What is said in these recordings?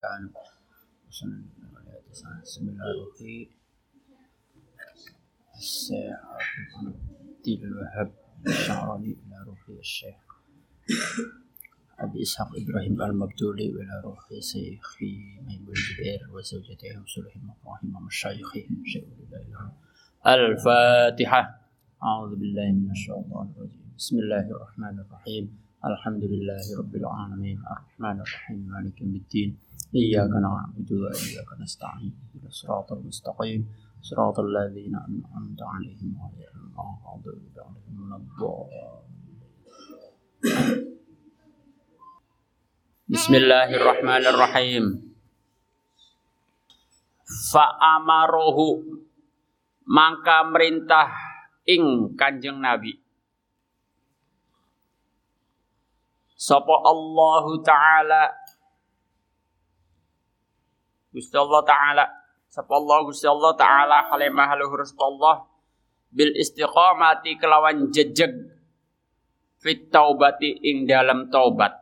بسم الله الرحيم الشيخ عبد الوهاب الشعراني إلى روحي الشيخ أبي إسحاق إبراهيم المبدولي روحي شيخي ميمون الفاتحة. أعوذ بالله من الشيطان الرجيم. بسم الله الرحمن الرحيم. الحمد لله رب العالمين الرحمن الرحيم مالك يوم الدين إياك نعبد وإياك نستعين اهدنا الصراط المستقيم صراط الذين أنعمت عليهم غير المغضوب عليهم ولا بسم الله الرحمن الرحيم Fa'amarohu mangka merintah ing kanjeng Nabi Sapa Allah Ta'ala? Gusti Allah Ta'ala. Sapa Allah Gusti Allah Ta'ala Halimah haluhur Allah Bil istiqamati kelawan jejeg. Fit taubati ing dalam taubat.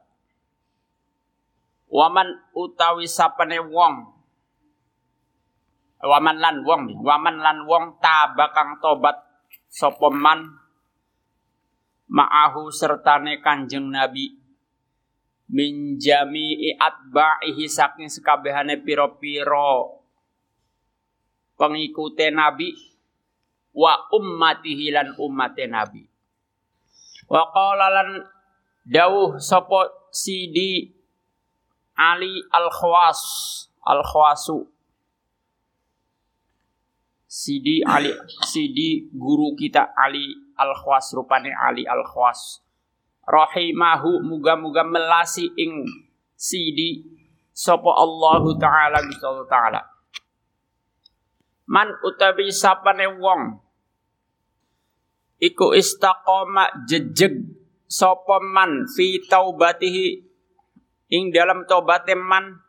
Waman utawi sapane wong. Waman lan wong Waman lan wong tabakang tobat Sopoman Ma'ahu sertane kanjeng Nabi min jami'i atba'ihi saking sekabehane piro-piro. Pengikute Nabi wa ummatihi lan ummate Nabi. Wa qala lan dawuh sapa Sidi Ali Al-Khawas Al-Khawasu. Sidi Ali Sidi guru kita Ali Al-Khawas rupane Ali Al-Khawas rahimahu muga-muga melasi ing sidi sapa Allah taala Gusti taala. Man utawi sapane wong iku istaqoma jejeg sapa man fi taubatihi ing dalam taubate man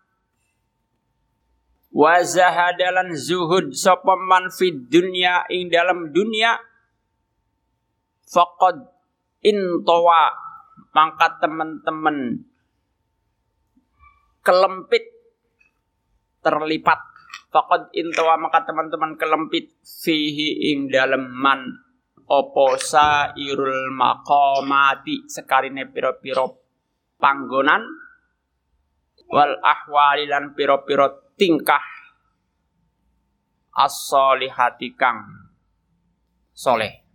wa zahadalan zuhud sapa man fi dunya ing dalam dunia faqad intawa maka teman-teman. Kelempit. Terlipat. Fakad intawa maka teman-teman kelempit. Fihi ing dalem man. Opo sairul makomati sekarine piro-piro panggonan. Wal ahwali lan piro-piro tingkah. As-solihati kang soleh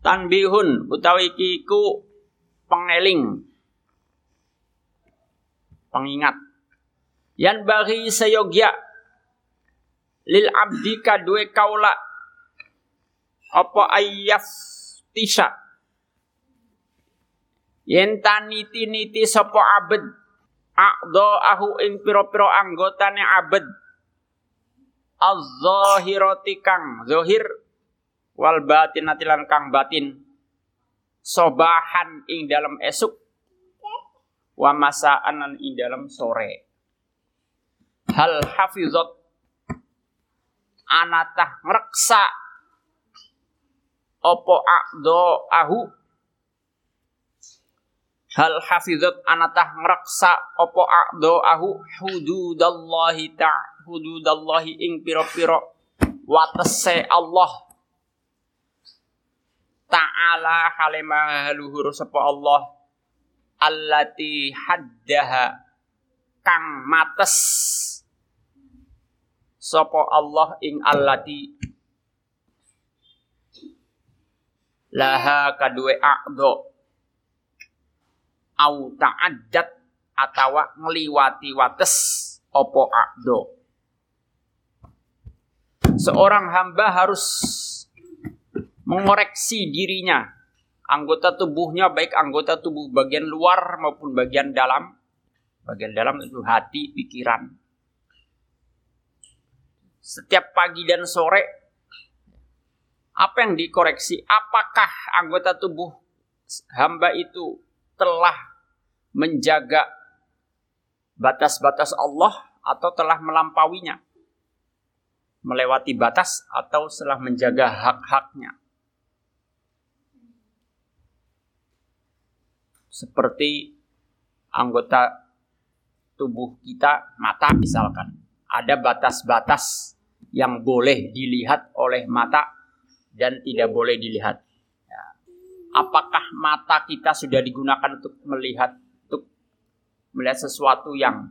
tanbihun utawi iki iku pengeling. Pengingat. Yan bagi sayogya lil abdi kadue kaula apa ayyaf tisha yen taniti niti sapa abed aqdo ahu ing piro-piro anggotane abed. Az-zahirati kang zahir wal batin natilan kang batin. Sobahan ing dalam esuk. Wa masaan ing dalam sore. Hal hafizat. Anatah ngreksa. Opo akdo ahu. Hal hafizat anatah ngreksa. Opo akdo ahu. Hududallahi ta hududallahi ing piro-piro. Watese Allah ta'ala halima luhur sapa Allah allati haddaha kang mates sapa Allah ing allati. Laha kadue aqdo au ta'addat atawa ngliwati wates opo aqdo seorang hamba harus mengoreksi dirinya, anggota tubuhnya baik anggota tubuh bagian luar maupun bagian dalam, bagian dalam itu hati, pikiran. Setiap pagi dan sore, apa yang dikoreksi? Apakah anggota tubuh hamba itu telah menjaga batas-batas Allah atau telah melampauinya? Melewati batas atau telah menjaga hak-haknya? Seperti anggota tubuh kita, mata misalkan. Ada batas-batas yang boleh dilihat oleh mata dan tidak boleh dilihat. Ya. Apakah mata kita sudah digunakan untuk melihat untuk melihat sesuatu yang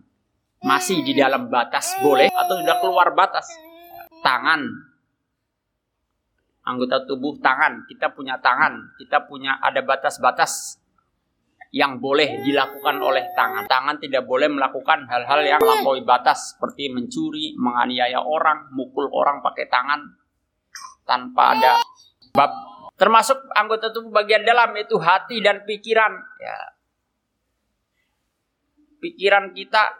masih di dalam batas boleh atau sudah keluar batas? Tangan, anggota tubuh tangan, kita punya tangan, kita punya ada batas-batas yang boleh dilakukan oleh tangan. Tangan tidak boleh melakukan hal-hal yang melampaui batas seperti mencuri, menganiaya orang, mukul orang pakai tangan tanpa ada bab. Termasuk anggota tubuh bagian dalam itu hati dan pikiran. Ya. Pikiran kita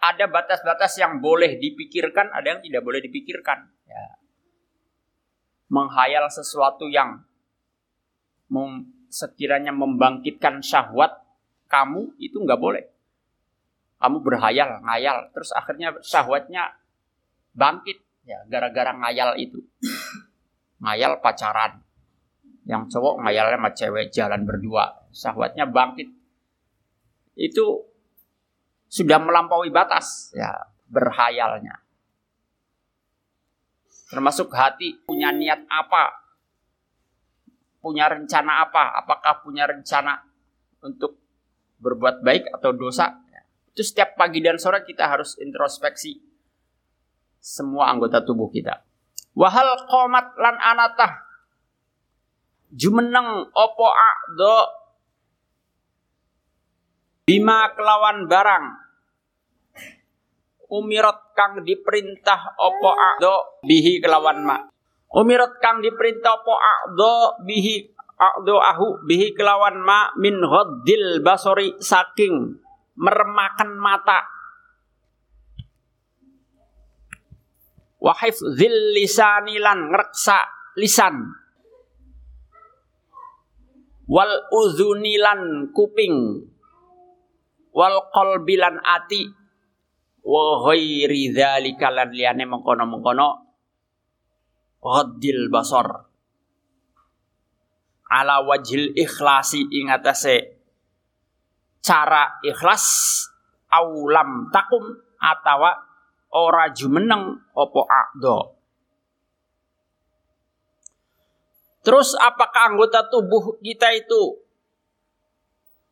ada batas-batas yang boleh dipikirkan, ada yang tidak boleh dipikirkan. Ya. Menghayal sesuatu yang sekiranya membangkitkan syahwat kamu itu nggak boleh. Kamu berhayal, ngayal, terus akhirnya syahwatnya bangkit ya gara-gara ngayal itu. Ngayal pacaran. Yang cowok ngayalnya sama cewek jalan berdua, syahwatnya bangkit. Itu sudah melampaui batas ya berhayalnya. Termasuk hati punya niat apa punya rencana apa? Apakah punya rencana untuk berbuat baik atau dosa? Itu setiap pagi dan sore kita harus introspeksi semua anggota tubuh kita. Wahal komat lan anatah jumeneng opo do bima kelawan barang umirot kang diperintah opo do bihi kelawan mak Umirat kang diperintah po a'do bihi a'do ahu bihi kelawan ma min ghaddil basori saking meremakan mata. Wahif zil lisanilan lisan. Wal uzunilan kuping. Wal kolbilan ati. Wa ghairi dzalika lan liyane mengkono-mengkono Ghaddil basar. Ala wajil ikhlasi ingatase cara ikhlas aulam takum atawa ora jumeneng opo akdo. Terus apakah anggota tubuh kita itu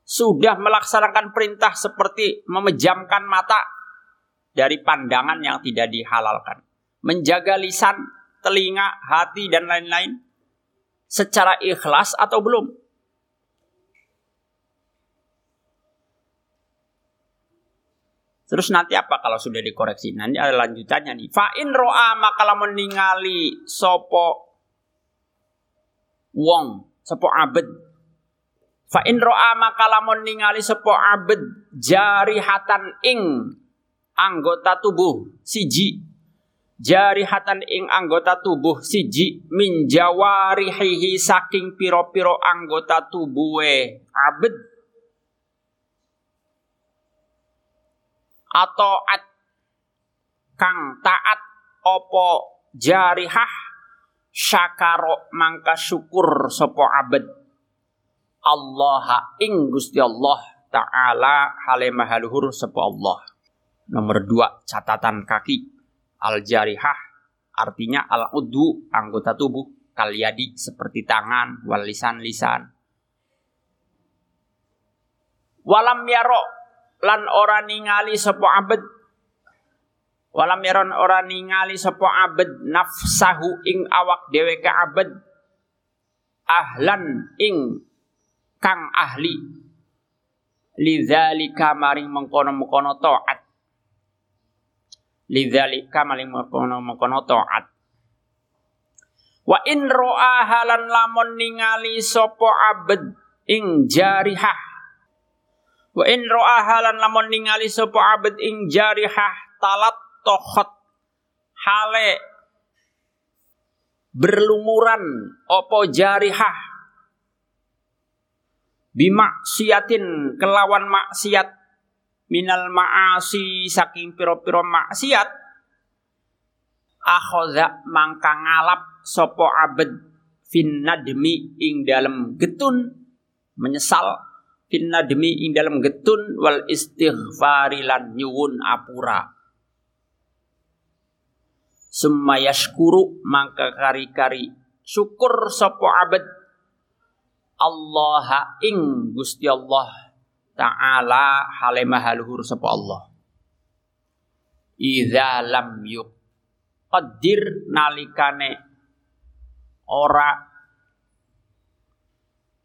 sudah melaksanakan perintah seperti memejamkan mata dari pandangan yang tidak dihalalkan, menjaga lisan telinga, hati, dan lain-lain secara ikhlas atau belum? Terus nanti apa kalau sudah dikoreksi? Nanti ada lanjutannya nih. Fa'in ro'a maka meningali sopo wong, sopo abed. Fa'in ro'a maka meningali sopo abed jarihatan ing anggota tubuh siji jarihatan ing anggota tubuh siji min jawarihihi saking piro-piro anggota tubuhe. Abed. Atau at kang taat opo jarihah? Syakaro mangka syukur sopo abed. Allah ing Gusti Allah taala halimah haluhur sopo Allah. Nomor dua catatan kaki Al-jarihah artinya al-udhu anggota tubuh kalyadi seperti tangan, wal lisan. Walam yaro lan ora ningali sapa abed Walam yaron ora ningali sapa abed nafsahu ing awak dhewe ka abed ahlan ing kang ahli. Lidzalika maring mengkono-mengkono taat lidzalika maling mengkono mengkono taat wa in ro'a halan lamun ningali sapa abed ing jarihah. Wa in ro'a halan lamun ningali sapa abed ing jarihah talat tohot hale berlumuran opo jarihah. Bimaksiatin kelawan maksiat minal ma'asi saking piro-piro maksiat akhoza mangka ngalap sopo abed fin nadmi ing dalam getun menyesal finna demi ing dalam getun wal istighfari lan nyuwun apura. Summa mangka kari-kari syukur sapa abad Allah ing Gusti Allah taala halemah haluhur sapa Allah. Idza lam yuqaddir nalikane ora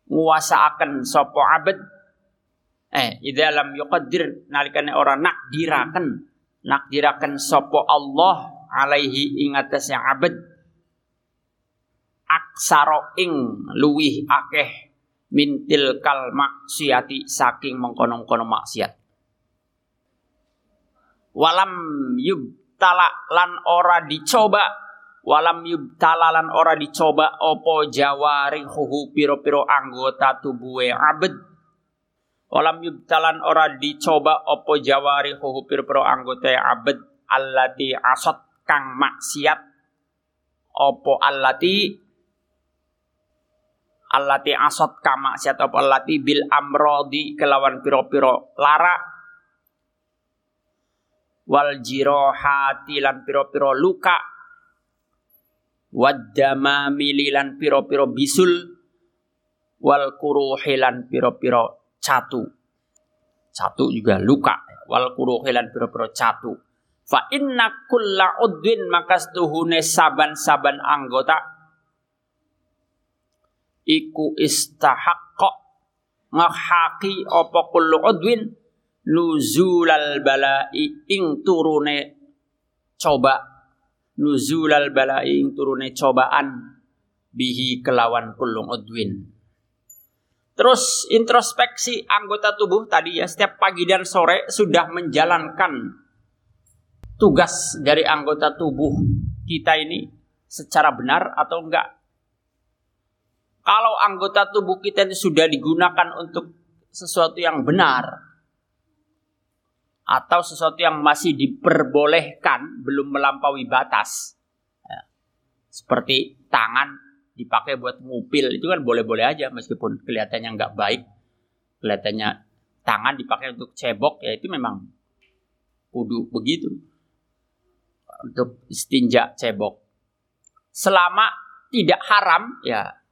nguasaaken sapa abad. Eh idza lam yuqaddir nalikane ora nakdiraken nakdiraken sapa Allah alaihi ing atase abad. Aksaro ing luwih akeh mintil kal maksiati saking mengkono-kono maksiat. Walam yubtala lan ora dicoba. Walam yubtala lan ora dicoba opo huhu piro-piro anggota tubuhe abad walam yubtalan ora dicoba opo huhu piro-piro anggota abad allati asot kang maksiat. Opo allati allati asot kang maksiat opo allati bil amrodi kelawan piro-piro. Lara. Wal jirohati lan piro-piro luka. Wadama mililan piro-piro bisul. Wal kuruhilan piro-piro catu. Catu juga luka. Wal kuruhilan piro-piro catu. Fa inna kulla udwin makastuhune saban-saban anggota iku istahaqqa. Ngahaki apa kullu udwin? Nuzulal balai ing turune coba. Nuzulal balai ing turune cobaan bihi kelawan kullu udwin. Terus introspeksi anggota tubuh tadi ya setiap pagi dan sore sudah menjalankan tugas dari anggota tubuh kita ini secara benar atau enggak. Kalau anggota tubuh kita ini sudah digunakan untuk sesuatu yang benar atau sesuatu yang masih diperbolehkan belum melampaui batas. Ya. Seperti tangan dipakai buat ngupil itu kan boleh-boleh aja meskipun kelihatannya nggak baik. Kelihatannya tangan dipakai untuk cebok ya itu memang kudu begitu untuk istinja cebok. Selama tidak haram ya.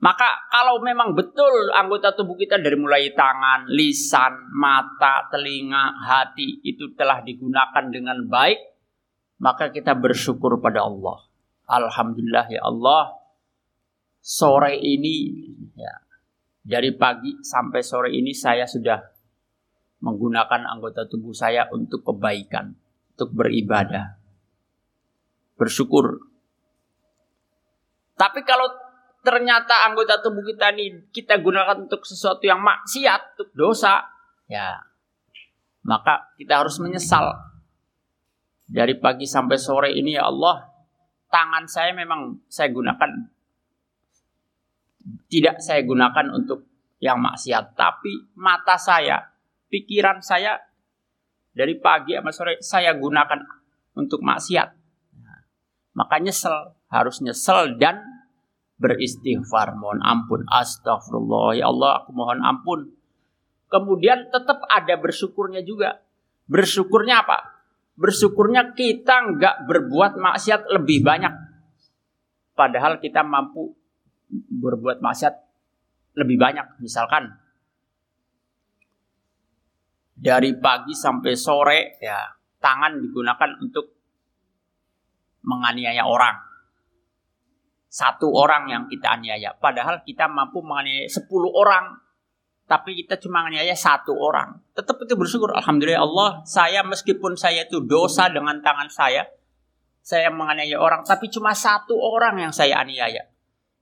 Maka kalau memang betul anggota tubuh kita dari mulai tangan, lisan, mata, telinga, hati itu telah digunakan dengan baik, maka kita bersyukur pada Allah. Alhamdulillah ya Allah, sore ini ya dari pagi sampai sore ini saya sudah menggunakan anggota tubuh saya untuk kebaikan untuk beribadah. Bersyukur. Tapi kalau ternyata anggota tubuh kita ini kita gunakan untuk sesuatu yang maksiat, untuk dosa, ya maka kita harus menyesal. Dari pagi sampai sore ini ya Allah, tangan saya memang saya gunakan tidak saya gunakan untuk yang maksiat, tapi mata saya, pikiran saya dari pagi sampai sore saya gunakan untuk maksiat. Nah, maka nyesel, harus nyesel dan beristighfar, mohon ampun. Astagfirullah, ya Allah aku mohon ampun. Kemudian tetap ada bersyukurnya juga. Bersyukurnya apa? Bersyukurnya kita nggak berbuat maksiat lebih banyak. Padahal kita mampu berbuat maksiat lebih banyak. Misalkan dari pagi sampai sore ya tangan digunakan untuk menganiaya orang. Satu orang yang kita aniaya. Padahal kita mampu menganiaya sepuluh orang. Tapi kita cuma menganiaya satu orang. Tetap itu bersyukur. Alhamdulillah Allah. Saya meskipun saya itu dosa dengan tangan saya. Saya menganiaya orang. Tapi cuma satu orang yang saya aniaya.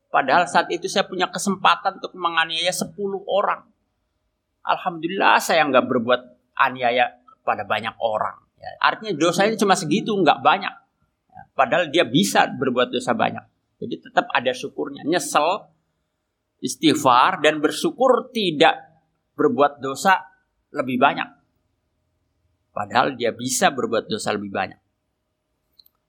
Padahal saat itu saya punya kesempatan untuk menganiaya sepuluh orang. Alhamdulillah saya nggak berbuat aniaya pada banyak orang. Ya, artinya dosanya cuma segitu, nggak banyak. Ya, padahal dia bisa berbuat dosa banyak. Jadi tetap ada syukurnya. Nyesel, istighfar, dan bersyukur tidak berbuat dosa lebih banyak. Padahal dia bisa berbuat dosa lebih banyak.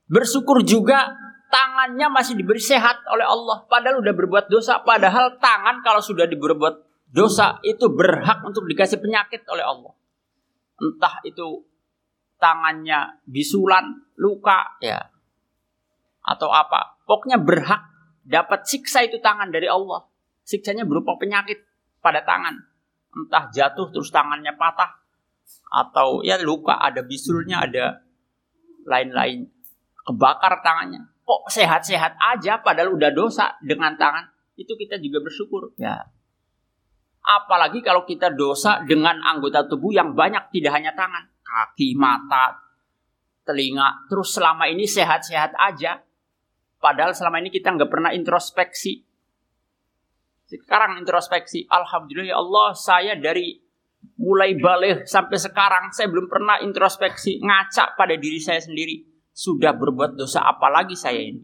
Bersyukur juga tangannya masih diberi sehat oleh Allah. Padahal udah berbuat dosa. Padahal tangan kalau sudah diberbuat dosa itu berhak untuk dikasih penyakit oleh Allah. Entah itu tangannya bisulan, luka, ya, atau apa. Pokoknya berhak dapat siksa itu tangan dari Allah. Siksanya berupa penyakit pada tangan. Entah jatuh terus tangannya patah, atau ya luka, ada bisulnya, ada lain-lain. Kebakar tangannya. Kok sehat-sehat aja padahal udah dosa dengan tangan. Itu kita juga bersyukur. Ya, Apalagi kalau kita dosa dengan anggota tubuh yang banyak, tidak hanya tangan, kaki, mata, telinga. Terus selama ini sehat-sehat aja. Padahal selama ini kita nggak pernah introspeksi. Sekarang introspeksi. Alhamdulillah ya Allah, saya dari mulai balik sampai sekarang, saya belum pernah introspeksi, ngaca pada diri saya sendiri. Sudah berbuat dosa apalagi saya ini.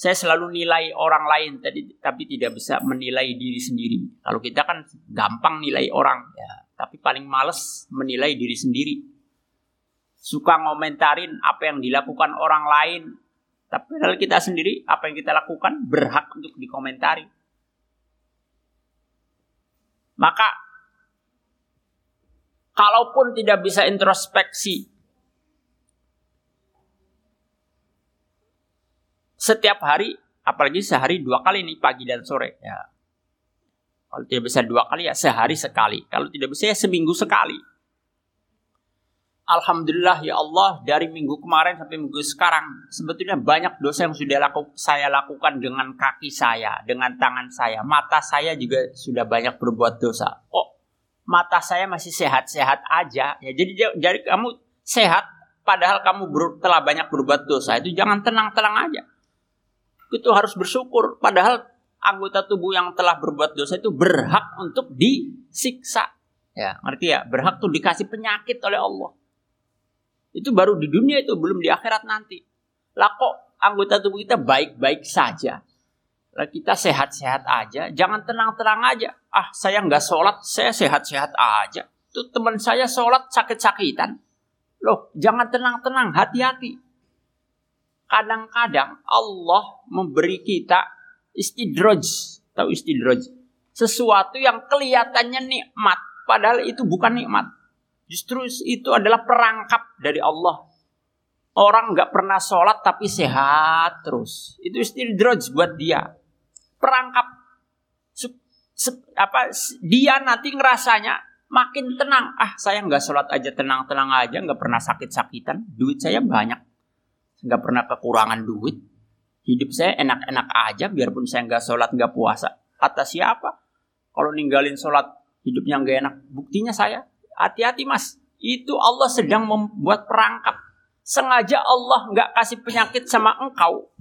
Saya selalu nilai orang lain tadi tapi tidak bisa menilai diri sendiri. Kalau kita kan gampang nilai orang ya, tapi paling males menilai diri sendiri. Suka ngomentarin apa yang dilakukan orang lain, tapi kalau kita sendiri apa yang kita lakukan berhak untuk dikomentari. Maka kalaupun tidak bisa introspeksi setiap hari, apalagi sehari dua kali nih pagi dan sore. Ya. Kalau tidak bisa dua kali ya sehari sekali. Kalau tidak bisa ya seminggu sekali. Alhamdulillah ya Allah dari minggu kemarin sampai minggu sekarang sebetulnya banyak dosa yang sudah laku, saya lakukan dengan kaki saya, dengan tangan saya, mata saya juga sudah banyak berbuat dosa. Oh, mata saya masih sehat-sehat aja. Ya jadi jadi kamu sehat padahal kamu ber, telah banyak berbuat dosa itu jangan tenang-tenang aja itu harus bersyukur. Padahal anggota tubuh yang telah berbuat dosa itu berhak untuk disiksa. Ya, ngerti ya? Berhak tuh dikasih penyakit oleh Allah. Itu baru di dunia itu, belum di akhirat nanti. Lah kok anggota tubuh kita baik-baik saja. Lah kita sehat-sehat aja, jangan tenang-tenang aja. Ah, saya nggak sholat, saya sehat-sehat aja. Tuh teman saya sholat sakit-sakitan. Loh, jangan tenang-tenang, hati-hati kadang-kadang Allah memberi kita istidroj atau istidroj sesuatu yang kelihatannya nikmat padahal itu bukan nikmat justru itu adalah perangkap dari Allah orang nggak pernah sholat tapi sehat terus itu istidroj buat dia perangkap apa dia nanti ngerasanya makin tenang ah saya nggak sholat aja tenang-tenang aja nggak pernah sakit-sakitan duit saya banyak nggak pernah kekurangan duit. Hidup saya enak-enak aja biarpun saya nggak sholat nggak puasa. Kata siapa? Kalau ninggalin sholat hidupnya nggak enak. Buktinya saya. Hati-hati mas. Itu Allah sedang membuat perangkap. Sengaja Allah nggak kasih penyakit sama engkau.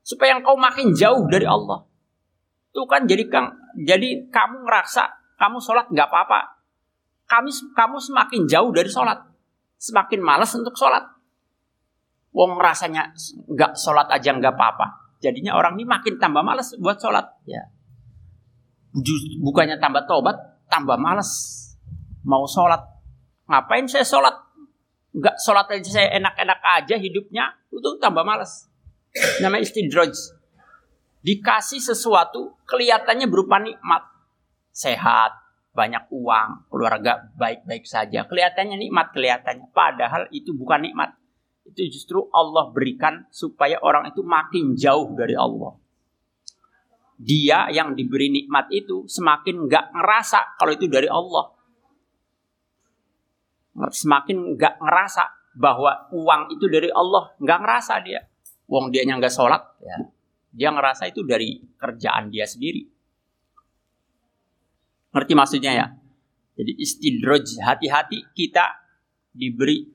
Supaya engkau makin jauh dari Allah. Itu kan jadi kang, jadi kamu ngerasa kamu sholat nggak apa-apa. Kami, kamu semakin jauh dari sholat. Semakin malas untuk sholat. Wong rasanya nggak sholat aja nggak apa-apa. Jadinya orang ini makin tambah males buat sholat. Ya. Bukannya tambah tobat, tambah males mau sholat. Ngapain saya sholat? Nggak sholat aja saya enak-enak aja hidupnya, itu tambah males. Namanya istidroj. Dikasih sesuatu kelihatannya berupa nikmat. Sehat, banyak uang, keluarga baik-baik saja. Kelihatannya nikmat, kelihatannya. Padahal itu bukan nikmat itu justru Allah berikan supaya orang itu makin jauh dari Allah. Dia yang diberi nikmat itu semakin nggak ngerasa kalau itu dari Allah. Semakin nggak ngerasa bahwa uang itu dari Allah, nggak ngerasa dia. Uang dia yang nggak sholat, ya. dia ngerasa itu dari kerjaan dia sendiri. Ngerti maksudnya ya? Jadi istidroj, hati-hati kita diberi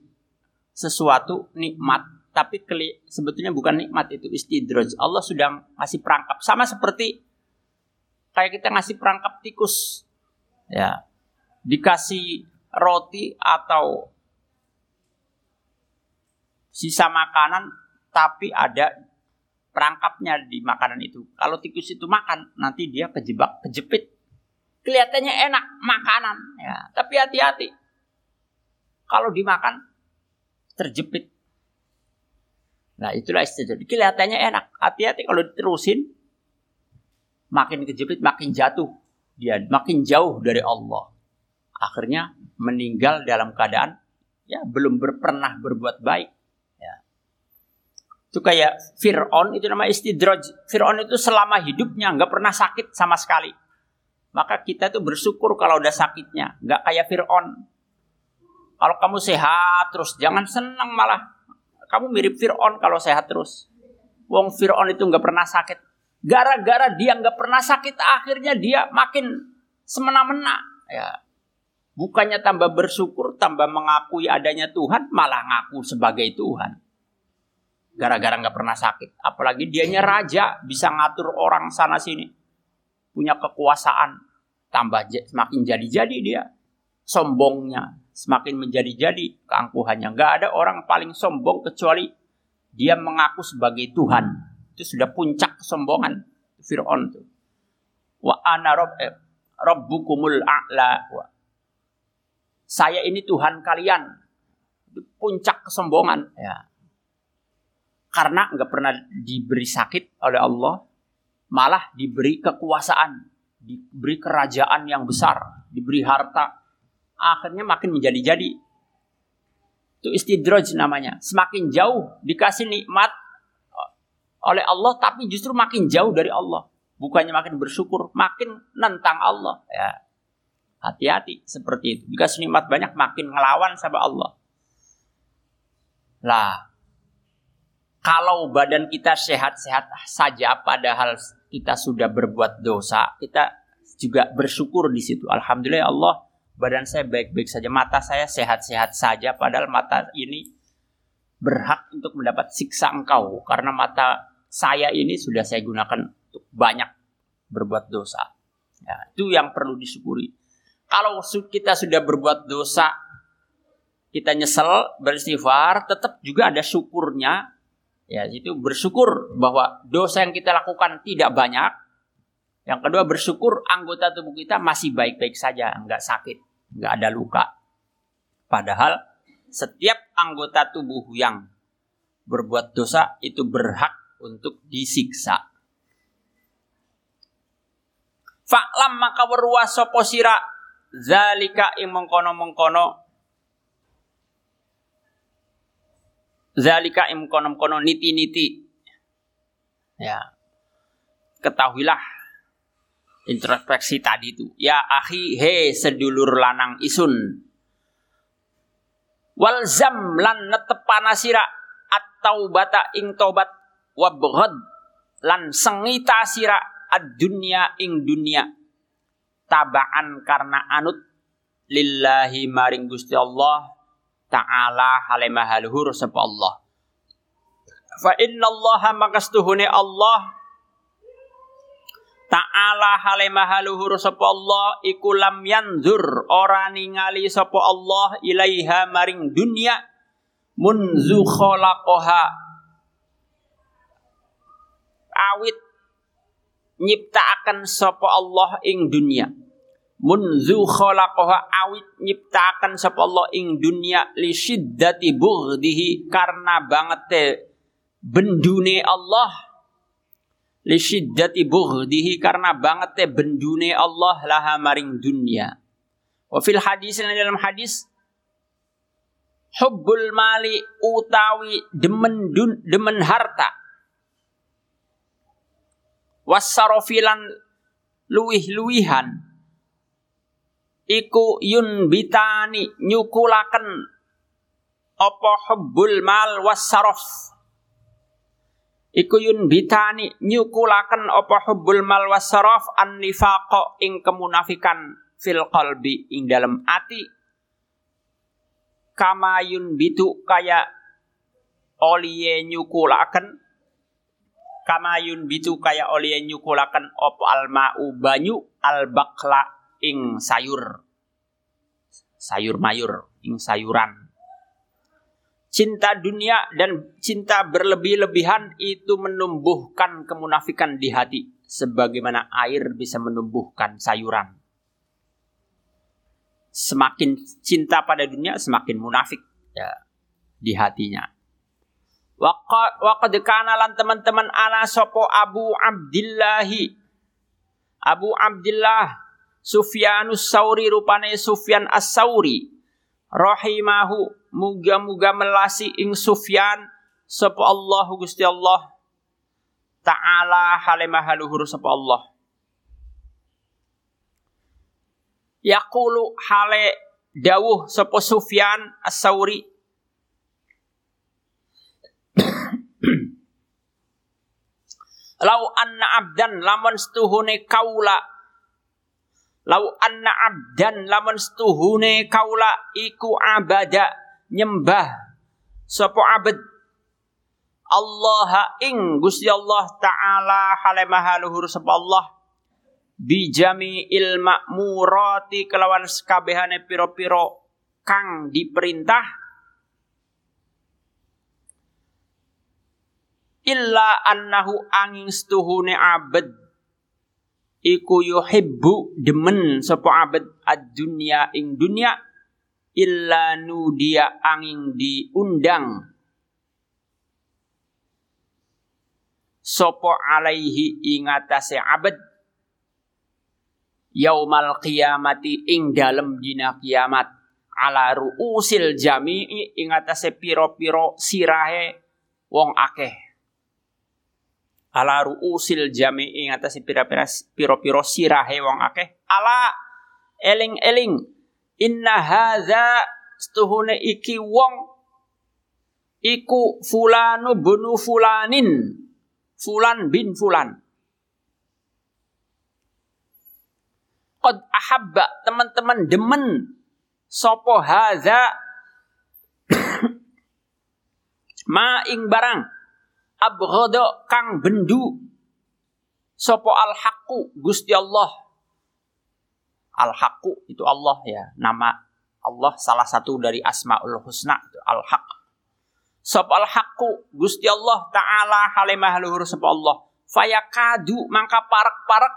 sesuatu nikmat tapi keli, sebetulnya bukan nikmat itu istidroj. Allah sudah ngasih perangkap sama seperti kayak kita ngasih perangkap tikus. Ya. Dikasih roti atau sisa makanan tapi ada perangkapnya di makanan itu. Kalau tikus itu makan, nanti dia kejebak, kejepit. Kelihatannya enak makanan, ya. Tapi hati-hati. Kalau dimakan terjepit. Nah itulah istilah. Kelihatannya enak. Hati-hati kalau diterusin. makin kejepit makin jatuh dia makin jauh dari Allah akhirnya meninggal dalam keadaan ya belum pernah berbuat baik ya. Itu kayak Fir'aun itu nama istidraj. Fir'aun itu selama hidupnya nggak pernah sakit sama sekali. Maka kita tuh bersyukur kalau udah sakitnya nggak kayak Fir'aun. Kalau kamu sehat terus jangan senang malah. Kamu mirip Fir'aun kalau sehat terus. Wong Fir'aun itu nggak pernah sakit. Gara-gara dia nggak pernah sakit akhirnya dia makin semena-mena ya bukannya tambah bersyukur tambah mengakui adanya Tuhan malah ngaku sebagai Tuhan gara-gara nggak pernah sakit apalagi dianya raja bisa ngatur orang sana sini punya kekuasaan tambah semakin jadi-jadi dia sombongnya semakin menjadi-jadi keangkuhannya nggak ada orang paling sombong kecuali dia mengaku sebagai Tuhan itu sudah puncak kesombongan Fir'aun itu. Wa ana rob, eh, rabbukumul a'la. Wa. Saya ini Tuhan kalian. Puncak kesombongan. Ya. Karena nggak pernah diberi sakit oleh Allah, malah diberi kekuasaan, diberi kerajaan yang besar, diberi harta. Akhirnya makin menjadi-jadi. Itu istidraj namanya. Semakin jauh dikasih nikmat, oleh Allah tapi justru makin jauh dari Allah. Bukannya makin bersyukur, makin nentang Allah. Ya. Hati-hati seperti itu. Jika nikmat banyak makin ngelawan sama Allah. Lah, kalau badan kita sehat-sehat saja padahal kita sudah berbuat dosa, kita juga bersyukur di situ. Alhamdulillah ya Allah, badan saya baik-baik saja, mata saya sehat-sehat saja padahal mata ini berhak untuk mendapat siksa engkau karena mata saya ini sudah saya gunakan untuk banyak berbuat dosa. Ya, itu yang perlu disyukuri. Kalau kita sudah berbuat dosa, kita nyesel, beristighfar, tetap juga ada syukurnya. Ya, itu bersyukur bahwa dosa yang kita lakukan tidak banyak. Yang kedua bersyukur anggota tubuh kita masih baik-baik saja, nggak sakit, nggak ada luka. Padahal setiap anggota tubuh yang berbuat dosa itu berhak untuk disiksa. Fa'lam maka sapa sira zalika ing mengkono-mengkono zalika ing mengkono-mengkono niti-niti. Ya. Ketahuilah introspeksi tadi itu. Ya akhi he sedulur lanang isun. Walzam lan netepana sira atau bata ing tobat wabghad lan sengita sira ad-dunya ing dunya tabaan karena anut lillahi maring Gusti Allah taala halimah haluhur sapa Allah. Fa inna Allah makastuhune Allah Ta'ala halimah haluhur sapa Allah iku lam yanzur ora ningali sapa Allah ilaiha maring dunya munzu khalaqaha awit nyiptaaken sapa Allah ing dunia munzu khalaqaha awit nyiptaaken sapa Allah ing dunia li syiddati bughdihi karena banget bendune Allah. Li syiddati bughdihi karena banget bendune Allah laha maring dunia wa fil hadis dalam hadis hubbul mali utawi demen dun, demen harta wasarofilan luwih-luwihan iku yun bitani nyukulaken apa hubbul mal wasarof iku yun bitani nyukulaken apa hubbul mal wasarof an nifaqo ing kemunafikan fil qalbi ing dalam ati. Kama yun bitu kaya oliye nyukulaken kamayun bitu kaya oleh nyukulakan op almau banyu albakla ing sayur. Sayur mayur ing sayuran. Cinta dunia dan cinta berlebih-lebihan itu menumbuhkan kemunafikan di hati sebagaimana air bisa menumbuhkan sayuran. Semakin cinta pada dunia semakin munafik ya di hatinya Waqad kana lan teman-teman ana sopo Abu Abdillahi. Abu Abdullah Sufyanus Sauri rupane Sufyan As-Sauri. Rahimahu muga-muga melasi ing Sufyan sapa Allah Gusti Allah taala halimah haluhur sapa Allah. Yaqulu hale dawuh sapa Sufyan As-Sauri Lau anna abdan lamun stuhune kaula. Lau anna abdan lamun stuhune kaula iku abada nyembah sapa abad? Allah ing Gusti Allah taala halemah luhur sapa Allah. Bijami ilma murati kelawan sekabehane piro-piro kang diperintah illa annahu angin stuhune abad iku yuhibbu demen sapa abad ad-dunya ing dunya illa nudia angin diundang. Sopo alaihi ingatase abad yaumal qiyamati ing dalem dina kiamat. Ala ruusil jami'i ingatase piro-piro sirahe wong akeh ala ruusil jami'i ngatasi pira-pira sirahe wong akeh. Ala eling-eling. Inna hadza stuhune iki wong iku fulanu bunu fulanin. Fulan bin fulan. Qad ahabba teman-teman demen. Sopo hadza? Ma ing barang abghada kang bendu. Sopo al haqqu Gusti Allah. Al haqqu itu Allah ya. Nama Allah salah satu dari asmaul husna itu al haq sop al haqqu Gusti Allah taala halimah luhur sapa Allah. Fayakadu mangka parak-parak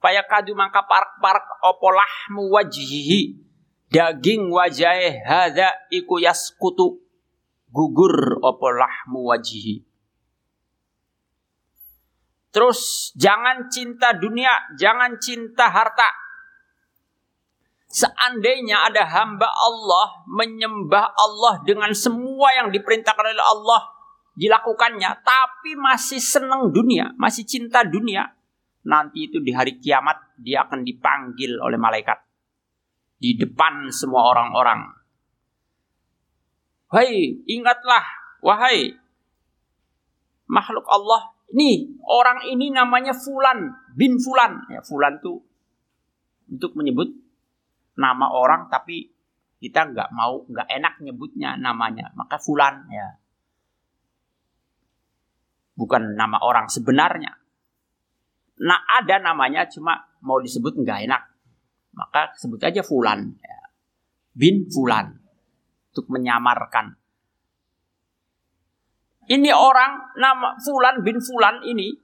fayakadu mangka parak-parak opo lahmu wajhihi. Daging wajahe hadza iku yaskutu gugur apa lahmu wajihi. Terus jangan cinta dunia, jangan cinta harta. Seandainya ada hamba Allah menyembah Allah dengan semua yang diperintahkan oleh Allah dilakukannya, tapi masih senang dunia, masih cinta dunia, nanti itu di hari kiamat dia akan dipanggil oleh malaikat di depan semua orang-orang Hai, ingatlah, wahai makhluk Allah. Nih, orang ini namanya Fulan bin Fulan. Ya, Fulan tuh untuk menyebut nama orang tapi kita nggak mau nggak enak nyebutnya namanya maka Fulan ya bukan nama orang sebenarnya nah ada namanya cuma mau disebut nggak enak maka sebut aja Fulan ya. bin Fulan untuk menyamarkan. Ini orang nama Fulan bin Fulan ini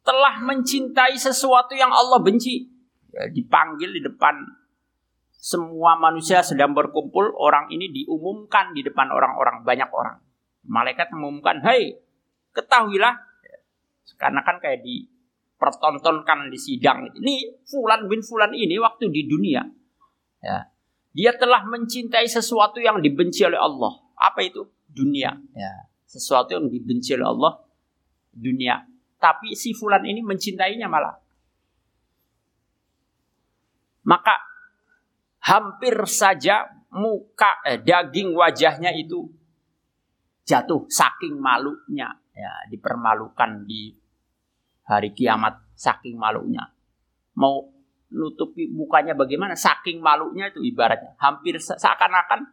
telah mencintai sesuatu yang Allah benci. Ya, dipanggil di depan semua manusia sedang berkumpul, orang ini diumumkan di depan orang-orang, banyak orang. Malaikat mengumumkan, hei, ketahuilah. Karena kan kayak dipertontonkan di sidang. Ini Fulan bin Fulan ini waktu di dunia. Ya, dia telah mencintai sesuatu yang dibenci oleh Allah. Apa itu? Dunia. Ya. Sesuatu yang dibenci oleh Allah, dunia. Tapi si fulan ini mencintainya malah. Maka hampir saja muka eh, daging wajahnya itu jatuh saking malunya ya dipermalukan di hari kiamat saking malunya mau nutupi mukanya bagaimana saking malunya itu ibaratnya. Hampir seakan-akan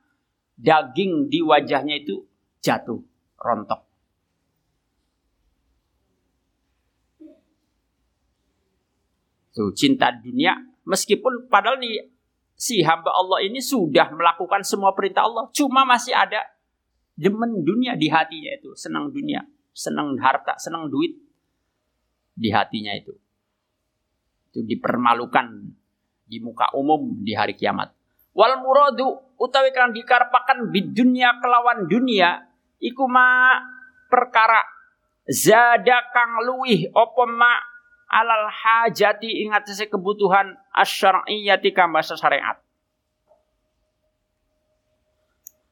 daging di wajahnya itu jatuh rontok. Tuh cinta dunia meskipun padahal nih si hamba Allah ini sudah melakukan semua perintah Allah cuma masih ada demen dunia di hatinya itu senang dunia senang harta senang duit di hatinya itu itu dipermalukan di muka umum di hari kiamat. Wal muradu utawi kang dikarpakan dunia kelawan dunia iku ma perkara zada kang luih apa ma alal hajati ingat saya kebutuhan asyariyati kambasa syariat.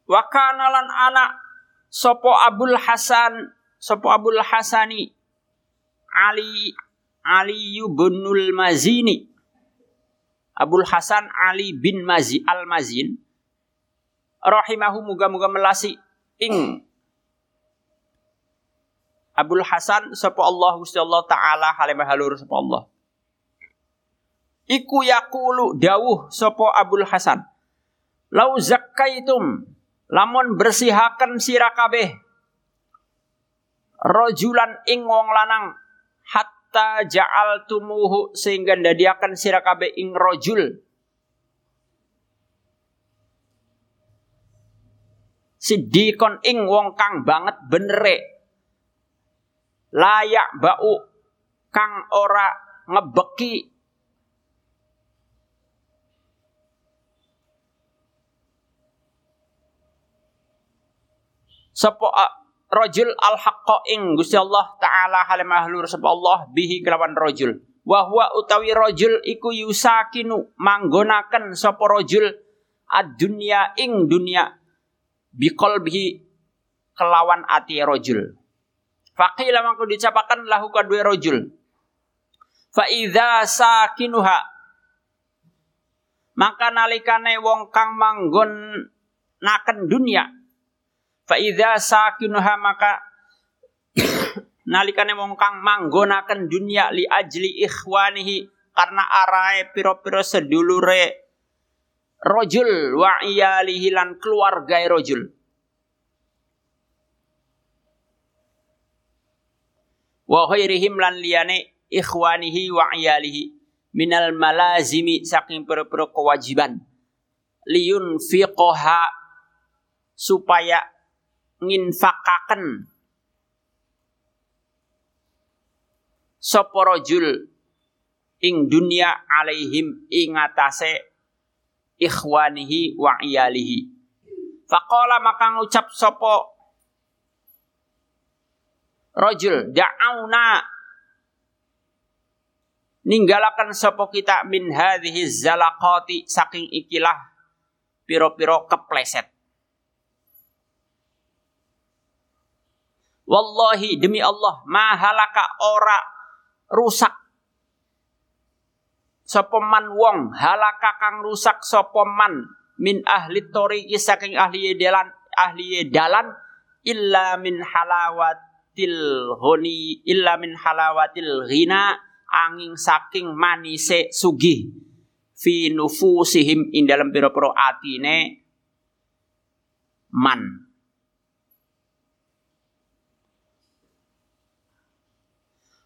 Wakanalan anak sopo Abul Hasan sopo Abul Hasani Ali Ali binul Mazini. Abul Hasan Ali bin Mazi al Mazin rahimahu muga-muga melasi. Ing. Abul Hasan sapa Allah Gusti Allah taala halimah halur sapa Allah. Iku yakulu dawuh sapa Abul Hasan. Lau zakkaitum lamun bersihaken sira kabeh rojulan ing wong lanang hatta tumuhu sehingga ndadiaken sira kabeh ing rojul. Sidikon ing wong kang banget benere. Layak bau kang ora ngebeki. Sapa rajul al haqqa ing Gusti Allah taala hale mahlur sapa Allah bihi kelawan rajul. Wa huwa utawi rajul iku yusakinu manggonaken sapa rajul ad-dunya ing dunya biqalbihi kelawan ati rajul. Faqila mangko dicapakan lahu kadue rajul. Fa idza sakinuha maka nalikane wong kang manggon naken dunia Fa idza sakinuha maka nalikane wong kang manggonaken dunia li ajli ikhwanihi karena arae piro-piro sedulure rojul wa iyalihi lan keluarga rojul. Wa khairihim lan liyane ikhwanihi wa iyalihi minal malazimi saking piro-piro kewajiban liyun fiqoha supaya nginfakaken. Sapa rajul ing dunia alaihim ing atase ikhwanihi wa iyalihi. Faqala maka ngucap sapa rajul da'auna. Ninggalakan sapa kita min hadhihi zalaqati saking ikilah piro-piro kepleset Wallahi demi Allah mahalaka ora rusak. Sopeman wong halaka kang rusak sopeman min ahli toriki saking ahli dalan ahli dalan illa min halawatil honi illa min halawatil ghina angin saking manise sugih. Fi nufusihim in dalam pira-pira atine man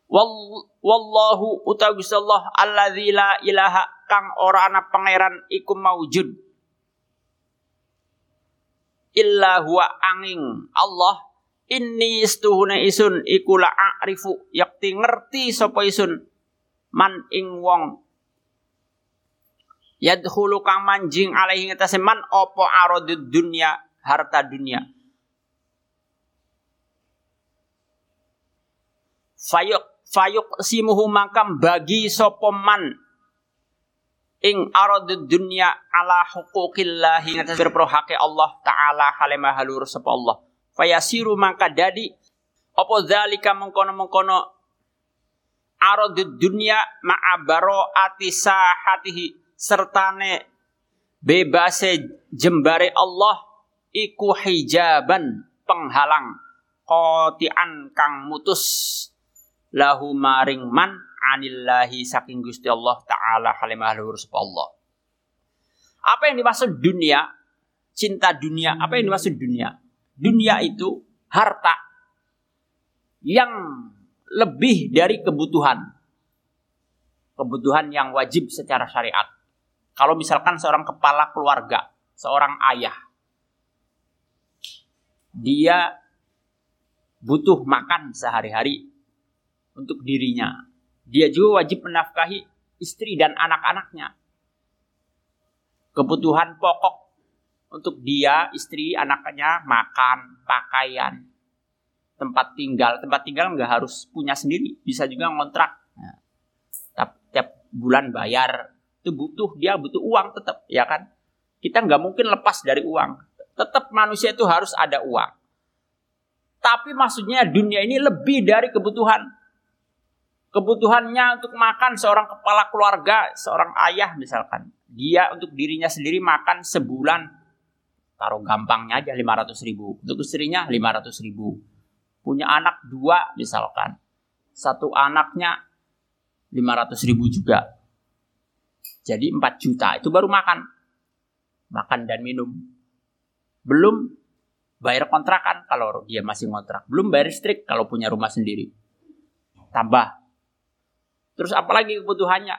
Wallahu utawi Allah alladzi la ilaha kang ora ana pangeran iku maujud. Illa huwa angin Allah inni istuhuna isun iku la a'rifu yakti ngerti sapa isun man ing wong. Yadkhulu kang manjing alaihi ngatasi man opo aradud dunya harta dunia fayuk fayuk simuhu makam bagi sopoman ing arad dunya ala huquqillahi ngatas berpro hake Allah taala halemah halur Allah. Fayasiru maka dadi apa zalika mengkono-mengkono arad dunya ma'abaro ati sahatihi sertane bebase jembare Allah iku hijaban penghalang kotian kang mutus lahu maring man anillahi saking Gusti Allah taala halimah luhur Allah. Apa yang dimaksud dunia? Cinta dunia. Apa yang dimaksud dunia? Dunia itu harta yang lebih dari kebutuhan. Kebutuhan yang wajib secara syariat. Kalau misalkan seorang kepala keluarga, seorang ayah, dia butuh makan sehari-hari untuk dirinya. Dia juga wajib menafkahi istri dan anak-anaknya. Kebutuhan pokok untuk dia, istri, anaknya makan, pakaian, tempat tinggal. Tempat tinggal nggak harus punya sendiri, bisa juga ngontrak. Nah, bulan bayar itu butuh dia butuh uang tetap ya kan kita nggak mungkin lepas dari uang tetap manusia itu harus ada uang tapi maksudnya dunia ini lebih dari kebutuhan kebutuhannya untuk makan seorang kepala keluarga seorang ayah misalkan dia untuk dirinya sendiri makan sebulan taruh gampangnya aja 500 ribu untuk istrinya 500 ribu punya anak dua misalkan satu anaknya 500 ribu juga jadi 4 juta itu baru makan makan dan minum. Belum bayar kontrakan kalau dia masih ngontrak. Belum bayar listrik kalau punya rumah sendiri. Tambah. Terus apalagi kebutuhannya?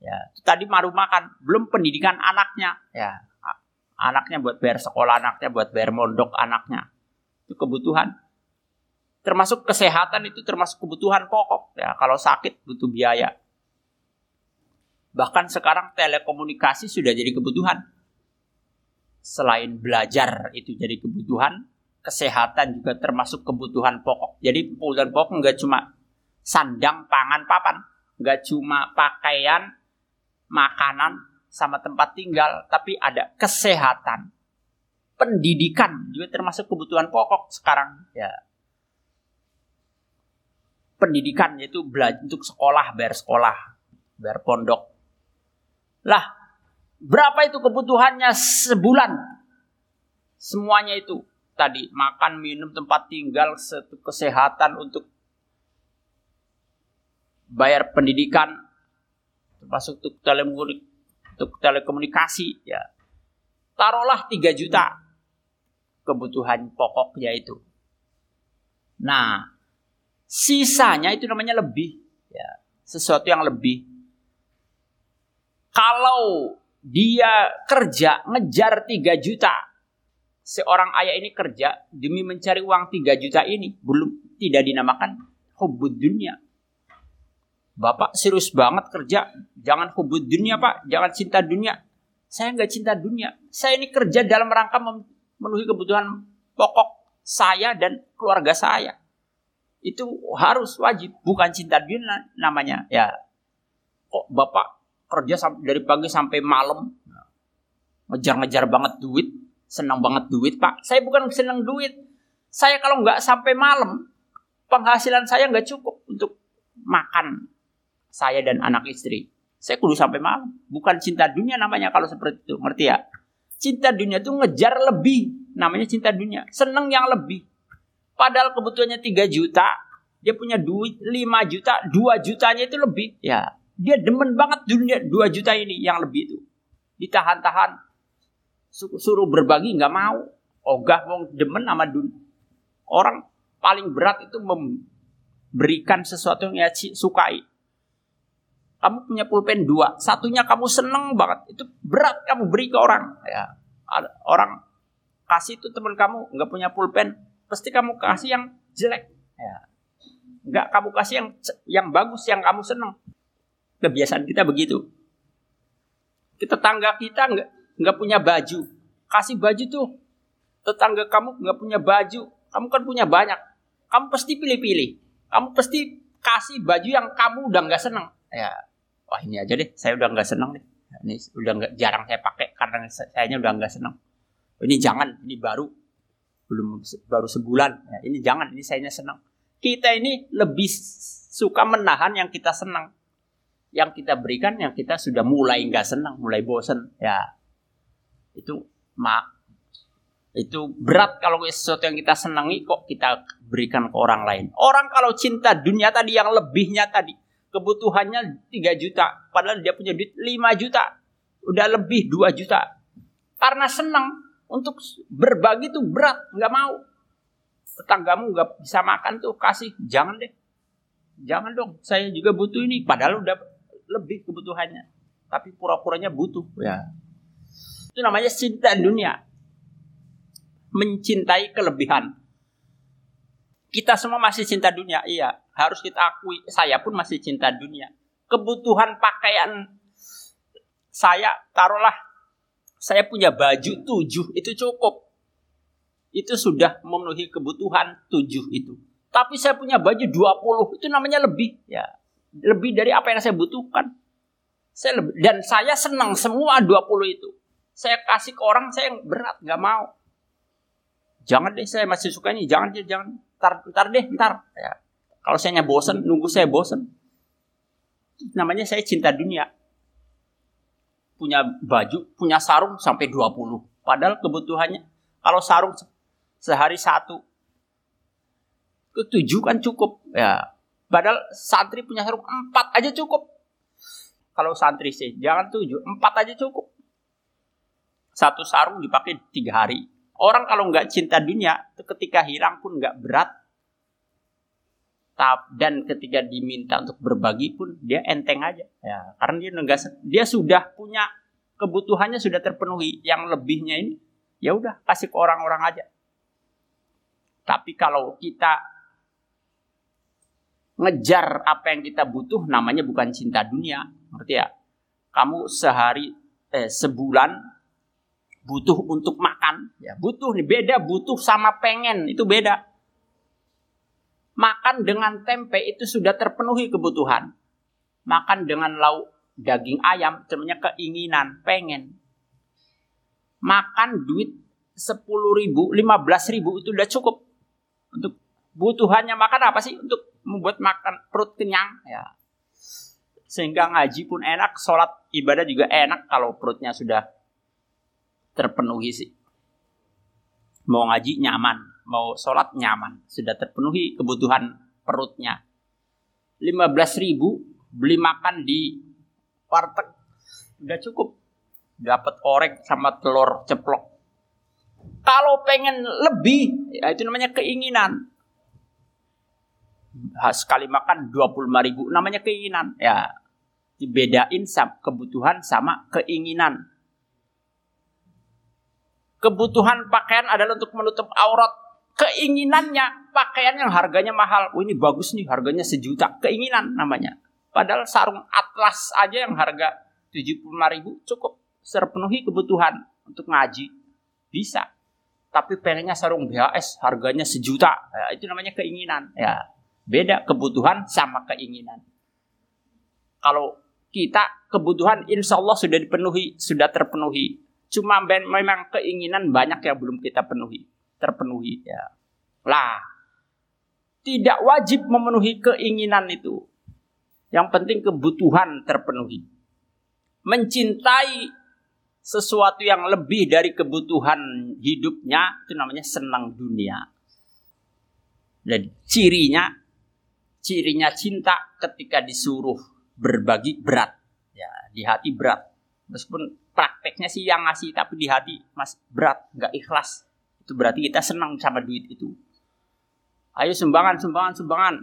Ya, tadi baru makan, belum pendidikan anaknya. Ya, anaknya buat bayar sekolah anaknya, buat bayar mondok anaknya. Itu kebutuhan. Termasuk kesehatan itu termasuk kebutuhan pokok. Ya, kalau sakit butuh biaya. Bahkan sekarang telekomunikasi sudah jadi kebutuhan selain belajar itu jadi kebutuhan, kesehatan juga termasuk kebutuhan pokok. Jadi kebutuhan pokok nggak cuma sandang, pangan, papan, nggak cuma pakaian, makanan, sama tempat tinggal, tapi ada kesehatan, pendidikan juga termasuk kebutuhan pokok sekarang. Ya, pendidikan yaitu belajar untuk sekolah, bayar sekolah, bayar pondok. Lah, Berapa itu kebutuhannya sebulan? Semuanya itu tadi makan, minum, tempat tinggal, kesehatan untuk bayar pendidikan, termasuk untuk untuk telekomunikasi ya. Taruhlah 3 juta kebutuhan pokoknya itu. Nah, sisanya itu namanya lebih ya, sesuatu yang lebih. Kalau dia kerja ngejar 3 juta. Seorang ayah ini kerja demi mencari uang 3 juta ini belum tidak dinamakan hubud dunia. Bapak serius banget kerja, jangan hubud dunia pak, jangan cinta dunia. Saya nggak cinta dunia, saya ini kerja dalam rangka memenuhi kebutuhan pokok saya dan keluarga saya. Itu harus wajib, bukan cinta dunia namanya. Ya, kok bapak kerja dari pagi sampai malam ngejar-ngejar banget duit senang banget duit pak. Saya bukan senang duit. Saya kalau nggak sampai malam penghasilan saya nggak cukup untuk makan saya dan anak istri saya kudu sampai malam bukan cinta dunia namanya kalau seperti itu ngerti ya cinta dunia itu ngejar lebih namanya cinta dunia seneng yang lebih padahal kebutuhannya 3 juta dia punya duit 5 juta 2 jutanya itu lebih ya dia demen banget dunia 2 juta ini yang lebih itu. Ditahan-tahan. Suruh berbagi nggak mau. Ogah mau demen sama dunia. Orang paling berat itu memberikan sesuatu yang dia sukai. Kamu punya pulpen dua, satunya kamu seneng banget, itu berat kamu beri ke orang. Ya, orang kasih itu teman kamu nggak punya pulpen, pasti kamu kasih yang jelek. Ya, nggak kamu kasih yang yang bagus, yang kamu seneng. Kebiasaan kita begitu. Kita tangga kita nggak nggak punya baju, kasih baju tuh. Tetangga kamu nggak punya baju, kamu kan punya banyak. Kamu pasti pilih-pilih. Kamu pasti kasih baju yang kamu udah nggak seneng. Ya, wah ini aja deh, saya udah nggak seneng deh. Ini udah nggak jarang saya pakai karena saya udah nggak seneng. Ini jangan, ini baru belum baru sebulan. Ya, ini jangan, ini saya senang. Kita ini lebih suka menahan yang kita senang yang kita berikan yang kita sudah mulai nggak senang, mulai bosen, ya itu mak itu berat kalau sesuatu yang kita senangi kok kita berikan ke orang lain. Orang kalau cinta dunia tadi yang lebihnya tadi kebutuhannya 3 juta, padahal dia punya duit 5 juta, udah lebih 2 juta. Karena senang untuk berbagi tuh berat, nggak mau. Tetanggamu nggak bisa makan tuh kasih, jangan deh. Jangan dong, saya juga butuh ini. Padahal udah lebih kebutuhannya. Tapi pura-puranya butuh. Ya. Itu namanya cinta dunia. Mencintai kelebihan. Kita semua masih cinta dunia, iya. Harus kita akui, saya pun masih cinta dunia. Kebutuhan pakaian saya, taruhlah, saya punya baju tujuh, itu cukup. Itu sudah memenuhi kebutuhan tujuh itu. Tapi saya punya baju dua puluh itu namanya lebih. Ya, lebih dari apa yang saya butuhkan. Saya lebih, dan saya senang semua 20 itu. Saya kasih ke orang saya yang berat, nggak mau. Jangan deh saya masih suka ini, jangan deh, jangan. Ntar, ntar deh, ntar. Ya. Kalau saya bosan, nunggu saya bosan. Namanya saya cinta dunia. Punya baju, punya sarung sampai 20. Padahal kebutuhannya, kalau sarung sehari satu, ketujuh kan cukup. Ya, Padahal santri punya sarung empat aja cukup. Kalau santri sih, jangan tujuh, empat aja cukup. Satu sarung dipakai tiga hari. Orang kalau nggak cinta dunia, ketika hilang pun nggak berat. Dan ketika diminta untuk berbagi pun dia enteng aja. Ya, karena dia enggak, dia sudah punya kebutuhannya sudah terpenuhi. Yang lebihnya ini, ya udah kasih ke orang-orang aja. Tapi kalau kita ngejar apa yang kita butuh namanya bukan cinta dunia ngerti ya kamu sehari eh, sebulan butuh untuk makan ya butuh nih beda butuh sama pengen itu beda makan dengan tempe itu sudah terpenuhi kebutuhan. Makan dengan lauk daging ayam namanya keinginan pengen. Makan duit sepuluh ribu lima belas ribu itu udah cukup. Untuk butuhannya makan apa sih? Untuk membuat makan perut kenyang ya. Sehingga ngaji pun enak sholat ibadah juga enak kalau perutnya sudah terpenuhi sih. Mau ngaji nyaman mau sholat nyaman. Sudah terpenuhi kebutuhan perutnya. 15 ribu beli makan di warteg. Udah cukup. Dapat orek sama telur ceplok. Kalau pengen lebih ya itu namanya keinginan. Sekali makan 25 ribu namanya keinginan. Ya dibedain kebutuhan sama keinginan. Kebutuhan pakaian adalah untuk menutup aurat keinginannya pakaian yang harganya mahal. Oh ini bagus nih harganya sejuta. Keinginan namanya. Padahal sarung atlas aja yang harga 75 ribu cukup terpenuhi kebutuhan untuk ngaji. Bisa. Tapi pengennya sarung BHS harganya sejuta. Ya, itu namanya keinginan. Ya Beda kebutuhan sama keinginan. Kalau kita kebutuhan insya Allah sudah dipenuhi, sudah terpenuhi. Cuma memang keinginan banyak yang belum kita penuhi, terpenuhi ya. Lah, tidak wajib memenuhi keinginan itu. Yang penting kebutuhan terpenuhi. Mencintai sesuatu yang lebih dari kebutuhan hidupnya itu namanya senang dunia. Dan cirinya cirinya cinta ketika disuruh berbagi berat. Ya, di hati berat. Meskipun prakteknya sih yang ngasih tapi di hati mas berat, nggak ikhlas. Itu berarti kita senang sama duit itu. Ayo sumbangan, sumbangan, sumbangan.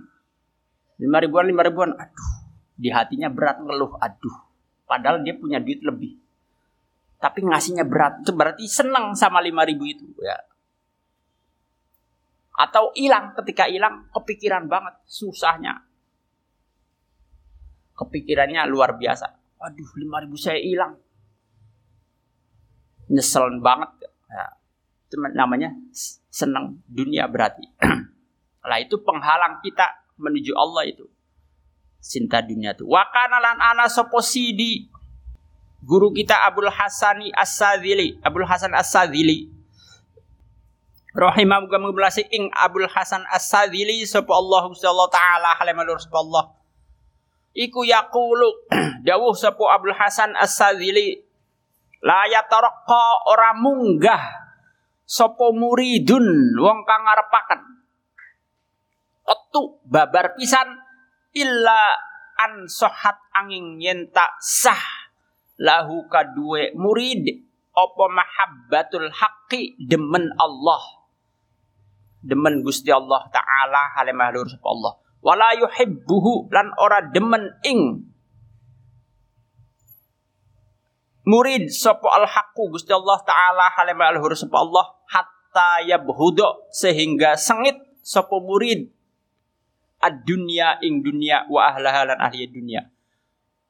Lima ribuan, lima ribuan. Aduh, di hatinya berat ngeluh. Aduh, padahal dia punya duit lebih. Tapi ngasihnya berat. Itu berarti senang sama lima ribu itu. Ya, atau hilang ketika hilang kepikiran banget susahnya kepikirannya luar biasa aduh lima ribu saya hilang nyesel banget ya, itu namanya senang dunia berarti. Lah itu penghalang kita menuju Allah itu. Cinta dunia itu. Wakana lan ana soposidi guru kita Abdul Hasani As-Sadzili. Abdul Hasan As-Sadzili. Rahimah muga belasi ing Abdul Hasan As-Sadzili sapa Allah Allah taala. Halamalur sapa Allah. Iku yaqulu dawuh sapa Abdul Hasan As-Sadzili la yatarqa ora munggah sapa muridun wong kang ngarepaken. Otu babar pisan illa an sohat angin yenta sah. Lahu kadue murid apa mahabbatul haqqi demen Allah. Demen Gusti Allah taala hale mahlur sapa Allah. Wala yuhibbuhu lan ora demen ing murid sapa al haqqu Gusti Allah taala hale mahlur sapa Allah hatta yabhudo sehingga sengit sapa murid. Ad dunya ing dunya wa ahlaha lan ahli dunya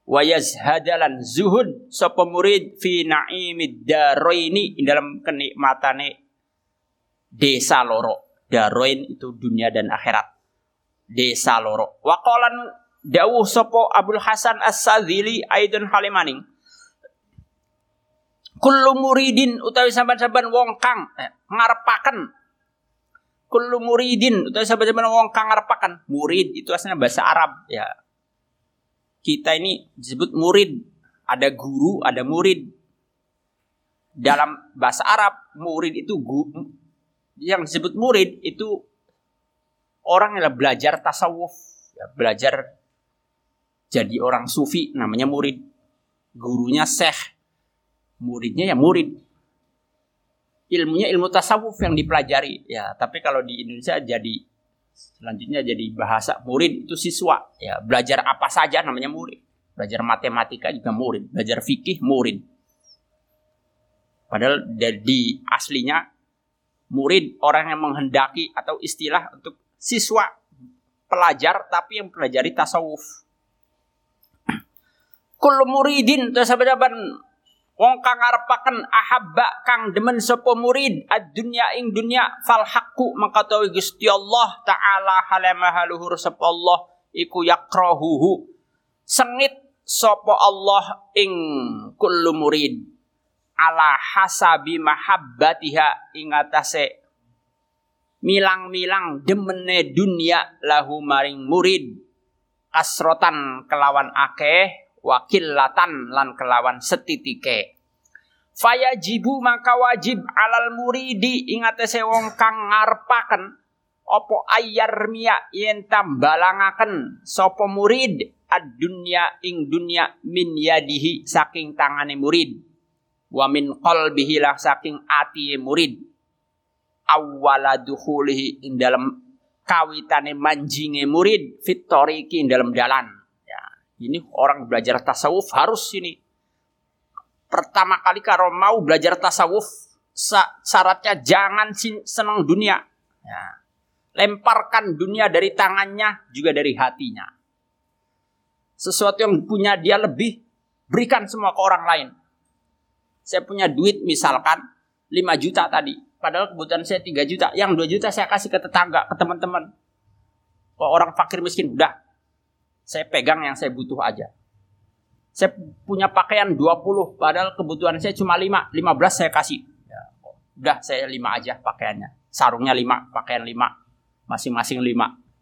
wa yazhadalan zuhud sapa murid fi naimid daraini dalam kenikmatane desa loro. Daroin itu dunia dan akhirat. Desa loro. Wakolan dawuh sopo Abdul Hasan As-Sadzili aidun halimaning kullu muridin utawi saban-saban wong kang eh, ngarepaken. Kullu muridin utawi saban-saban wong kang ngarepaken. Murid itu aslinya bahasa Arab ya. Kita ini disebut murid. Ada guru ada murid. Dalam bahasa Arab murid itu guru, yang disebut murid itu orang yang belajar tasawuf ya, belajar jadi orang sufi namanya murid. Gurunya syekh muridnya ya murid. Ilmunya ilmu tasawuf yang dipelajari. Ya tapi kalau di Indonesia jadi selanjutnya jadi bahasa murid itu siswa. Ya belajar apa saja namanya murid. Belajar matematika juga murid. Belajar fikih murid. Padahal di aslinya murid orang yang menghendaki atau istilah untuk siswa pelajar tapi yang pelajari tasawuf. Kullu muridin terus Wong kang ngarepaken ahabba kang demen sapa murid ad-dunya ing dunya fal haqqu mengkatawi Gusti Allah taala halama haluhur sapa Allah iku yakrahuhu sengit sapa Allah ing kullu murid ala hasabi mahabbatiha ing atase milang-milang demene dunia lahu maring murid asrotan kelawan akeh wakillatan lan kelawan setitike. Fayajibu maka wajib alal muridi ingatese wong kang ngarepaken opo ayar miya yen tambalangaken sapa murid ad dunya ing dunya min yadihi saking tangane murid. Wa min qalbihi lah saking ati murid. Awwala dukhulihi ing dalam kawitane manjinge murid fitoriki ing dalam dalan ini orang belajar tasawuf harus ini. Pertama kali kalau mau belajar tasawuf, syaratnya jangan senang dunia. Ya. Lemparkan dunia dari tangannya, juga dari hatinya. Sesuatu yang punya dia lebih, berikan semua ke orang lain. Saya punya duit misalkan 5 juta tadi. Padahal kebutuhan saya 3 juta. Yang 2 juta saya kasih ke tetangga, ke teman-teman. Kalau orang fakir miskin, udah saya pegang yang saya butuh aja. Saya punya pakaian 20, padahal kebutuhan saya cuma 5. 15 saya kasih. Ya, udah saya 5 aja pakaiannya. Sarungnya 5, pakaian 5. Masing-masing 5.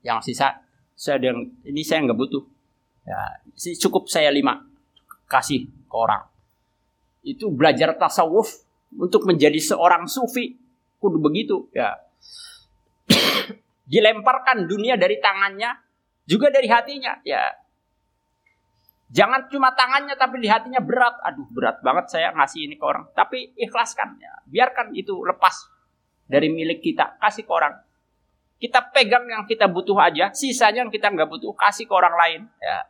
Yang sisa saya dengan ini saya nggak butuh. Ya, cukup saya 5 kasih ke orang. Itu belajar tasawuf untuk menjadi seorang sufi kudu begitu ya. Dilemparkan dunia dari tangannya juga dari hatinya, ya. Jangan cuma tangannya tapi di hatinya berat. Aduh, berat banget saya ngasih ini ke orang. Tapi ikhlaskan ya. Biarkan itu lepas dari milik kita, kasih ke orang. Kita pegang yang kita butuh aja, sisanya yang kita nggak butuh kasih ke orang lain, ya.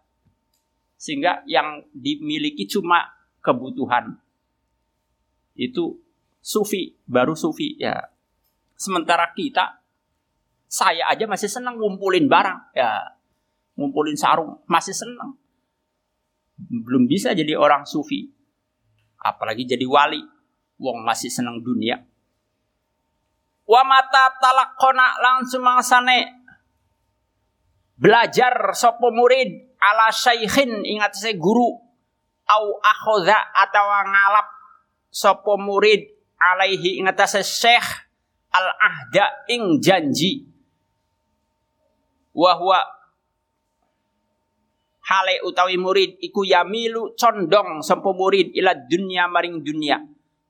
Sehingga yang dimiliki cuma kebutuhan. Itu sufi, baru sufi ya. Sementara kita saya aja masih senang ngumpulin barang, ya ngumpulin sarung, masih senang. Belum bisa jadi orang sufi. Apalagi jadi wali. Wong masih senang dunia. Wa mata talakona langsung mangsane belajar sopo murid ala syaihin ingat saya guru au akhoda atau ngalap sopo murid alaihi ingat saya syekh al ahda ing janji wahwa hale utawi murid iku yamilu condong sampo murid ila dunia maring dunia.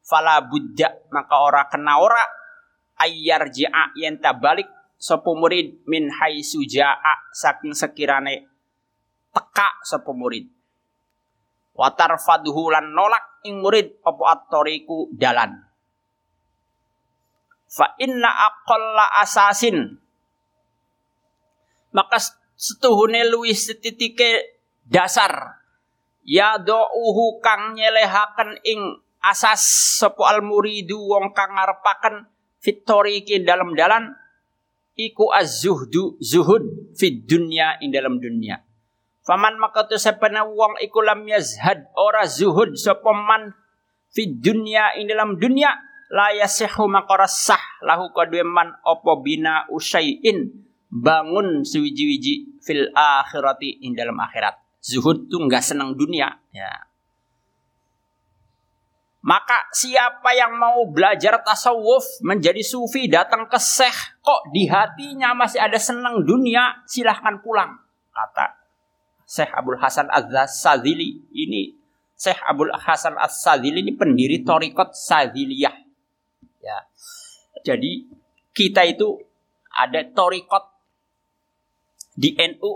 Fala buddha maka ora kena ora. Ayyar ja'a yen balik sapa murid min haitsu ja'a saking sekirane teka sapa murid. Watar fadhu lan nolak ing murid apa attoriku dalan. Fa inna aqalla asasin. Maka setuhune luwih setitike dasar. Ya do'uhu kang nyelehaken ing asas sapa al muridu wong kang ngarepaken fitoriki dalam dalan iku az-zuhdu zuhud fid dunya ing dalam dunia faman maka tu sapana wong iku lam yazhad ora zuhud sapa man fid dunya ing dalam dunia la yasihu maka sah lahu kadue man apa bina usaiin bangun sewiji-wiji fil akhirati in dalam akhirat. Zuhud tuh nggak senang dunia, ya. Maka siapa yang mau belajar tasawuf menjadi sufi datang ke syekh kok di hatinya masih ada senang dunia silahkan pulang kata Syekh Abdul Hasan Az-Sadzili ini Syekh Abdul Hasan Az-Sadzili ini pendiri Torikot Sadziliyah ya jadi kita itu ada Torikot di NU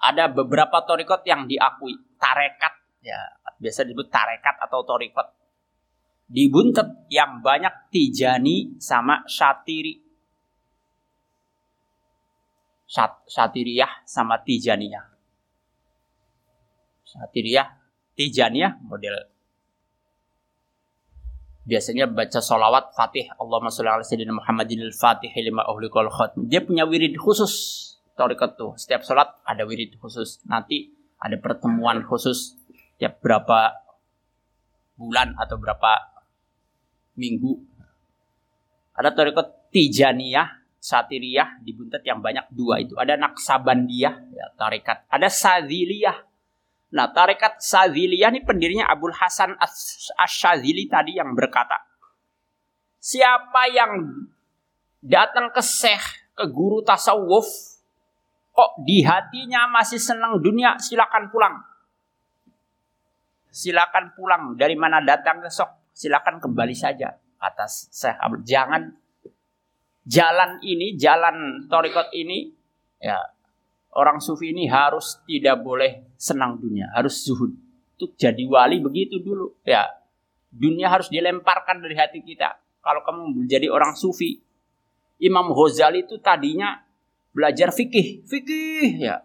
ada beberapa Torikot yang diakui tarekat ya biasa disebut tarekat atau Torikot di Buntet yang banyak Tijani sama Syatiri. Syat, Syatiriyah sama Tijaniyah. Syatiriyah, Tijaniyah model biasanya baca solawat Fatih Allahumma sholli ala sayyidina Muhammadin al-Fatih lima uhliqal khatm. Dia punya wirid khusus tarekat tuh. Setiap sholat ada wirid khusus. Nanti ada pertemuan khusus tiap berapa bulan atau berapa minggu. Ada tarekat Tijaniyah, Satiriyah di Buntet yang banyak dua itu. Ada Naksabandiyah, ya, tarekat. Ada Saziliyah. Nah, tarekat Saziliyah ini pendirinya Abdul Hasan Ash-Shazili tadi yang berkata, siapa yang datang ke syekh, ke guru tasawuf, kok di hatinya masih senang dunia, silakan pulang. Silakan pulang. Dari mana datang besok? silakan kembali saja atas Abdul. Jangan jalan ini, jalan torikot ini, ya orang sufi ini harus tidak boleh senang dunia, harus zuhud. Untuk jadi wali begitu dulu, ya. Dunia harus dilemparkan dari hati kita. Kalau kamu menjadi orang sufi, Imam Ghazali itu tadinya belajar fikih, fikih ya.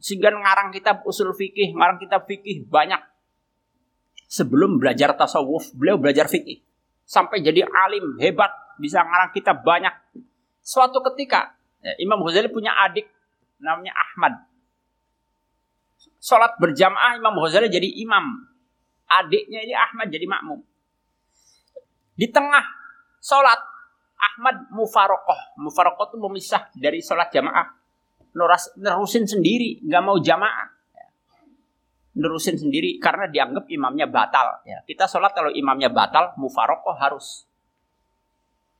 Sehingga ngarang kitab usul fikih, ngarang kitab fikih banyak sebelum belajar tasawuf, beliau belajar fikih. Sampai jadi alim, hebat, bisa ngarang kitab banyak. Suatu ketika, ya, Imam Ghazali punya adik namanya Ahmad. Sholat berjamaah Imam Ghazali jadi imam. Adiknya ini Ahmad jadi makmum. Di tengah sholat, Ahmad mufarokoh. Mufarokoh itu memisah dari sholat jamaah. Nerusin sendiri, nggak mau jamaah nerusin sendiri karena dianggap imamnya batal. Ya. Kita sholat kalau imamnya batal, mufarokoh harus.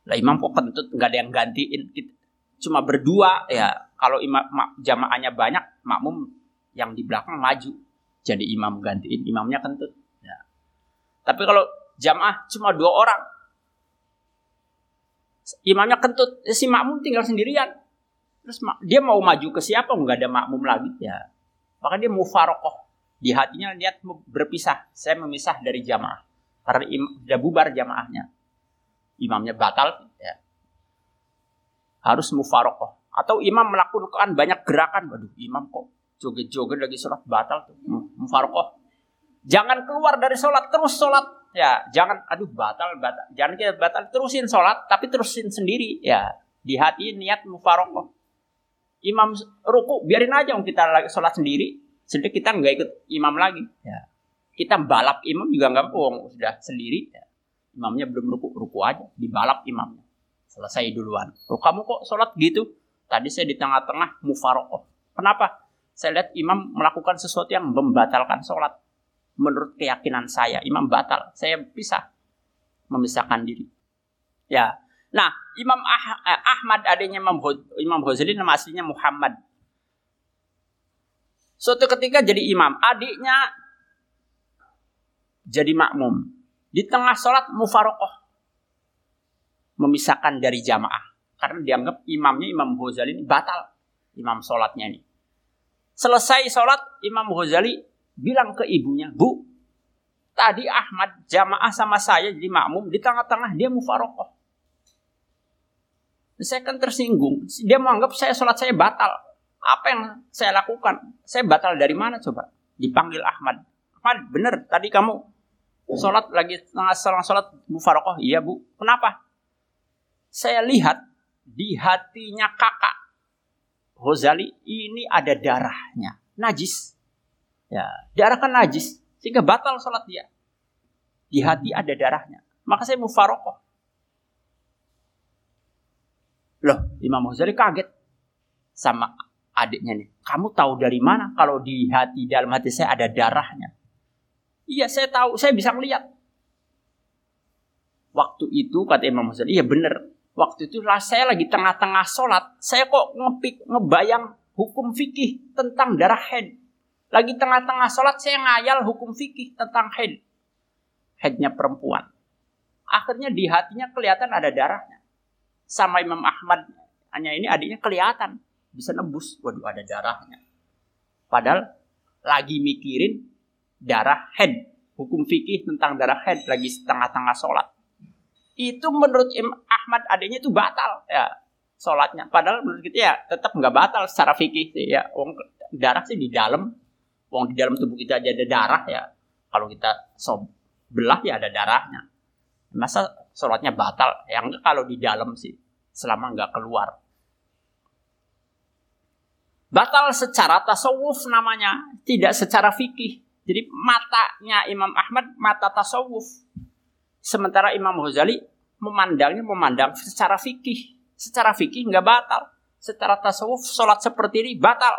Lah imam kok kentut nggak ada yang gantiin. Kita cuma berdua ya. Kalau imam jamaahnya banyak, makmum yang di belakang maju. Jadi imam gantiin, imamnya kentut. Ya. Tapi kalau jamaah cuma dua orang, imamnya kentut, ya si makmum tinggal sendirian. Terus dia mau maju ke siapa? Nggak ada makmum lagi ya. Maka dia mufarokoh di hatinya niat berpisah. Saya memisah dari jamaah. Karena sudah bubar jamaahnya. Imamnya batal. Ya. Harus mufarokoh. Atau imam melakukan banyak gerakan. Waduh imam kok joget-joget lagi sholat batal. tuh Mufarokoh. Jangan keluar dari sholat. Terus sholat. Ya, jangan, aduh batal, batal. Jangan kita batal, terusin sholat, tapi terusin sendiri. Ya, di hati niat mufarokoh. Imam ruku, biarin aja kita lagi sholat sendiri sedih kita nggak ikut imam lagi. Ya. Kita balap imam juga nggak bohong, sudah sendiri. Ya. Imamnya belum ruku, ruku aja, dibalap imamnya. Selesai duluan. Oh, kamu kok sholat gitu? Tadi saya di tengah-tengah mufarokoh. Kenapa? Saya lihat imam melakukan sesuatu yang membatalkan sholat. Menurut keyakinan saya, imam batal. Saya pisah. Memisahkan diri. Ya. Nah, Imam ah Ahmad adanya Imam, Imam Ghazali nama aslinya Muhammad Suatu ketika jadi imam, adiknya jadi makmum. Di tengah sholat mufarokoh. Memisahkan dari jamaah. Karena dianggap imamnya Imam Ghazali batal. Imam sholatnya ini. Selesai sholat, Imam Ghazali bilang ke ibunya, Bu, tadi Ahmad jamaah sama saya jadi makmum, di tengah-tengah dia mufarokoh. Saya kan tersinggung. Dia menganggap saya sholat saya batal. Apa yang saya lakukan? Saya batal dari mana coba? Dipanggil Ahmad. Ahmad, bener tadi kamu sholat lagi tengah sholat mufarokoh. Iya bu. Kenapa? Saya lihat di hatinya kakak Ghazali ini ada darahnya. Najis. Ya, darah kan najis. Sehingga batal sholat dia. Di hati ada darahnya. Maka saya mufarokoh. Loh, Imam Ghazali kaget. sama adiknya nih. Kamu tahu dari mana kalau di hati dalam hati saya ada darahnya? Iya, saya tahu, saya bisa melihat. Waktu itu kata Imam Ghazali, iya benar. Waktu itu lah saya lagi tengah-tengah sholat, saya kok ngepik, ngebayang hukum fikih tentang darah head. Lagi tengah-tengah sholat saya ngayal hukum fikih tentang head. Headnya perempuan. Akhirnya di hatinya kelihatan ada darahnya. Sama Imam Ahmad, hanya ini adiknya kelihatan bisa nebus. Waduh ada darahnya. Padahal lagi mikirin darah head. Hukum fikih tentang darah head lagi setengah-tengah sholat. Itu menurut Imam Ahmad adanya itu batal ya sholatnya. Padahal menurut kita ya tetap nggak batal secara fikih sih ya. Darah sih di dalam. Wong di dalam tubuh kita aja ada darah ya. Kalau kita sob belah ya ada darahnya. Masa sholatnya batal? Yang kalau di dalam sih selama nggak keluar. Batal secara tasawuf namanya, tidak secara fikih. Jadi matanya Imam Ahmad mata tasawuf. Sementara Imam Ghazali memandangnya memandang secara fikih. Secara fikih nggak batal. Secara tasawuf sholat seperti ini batal.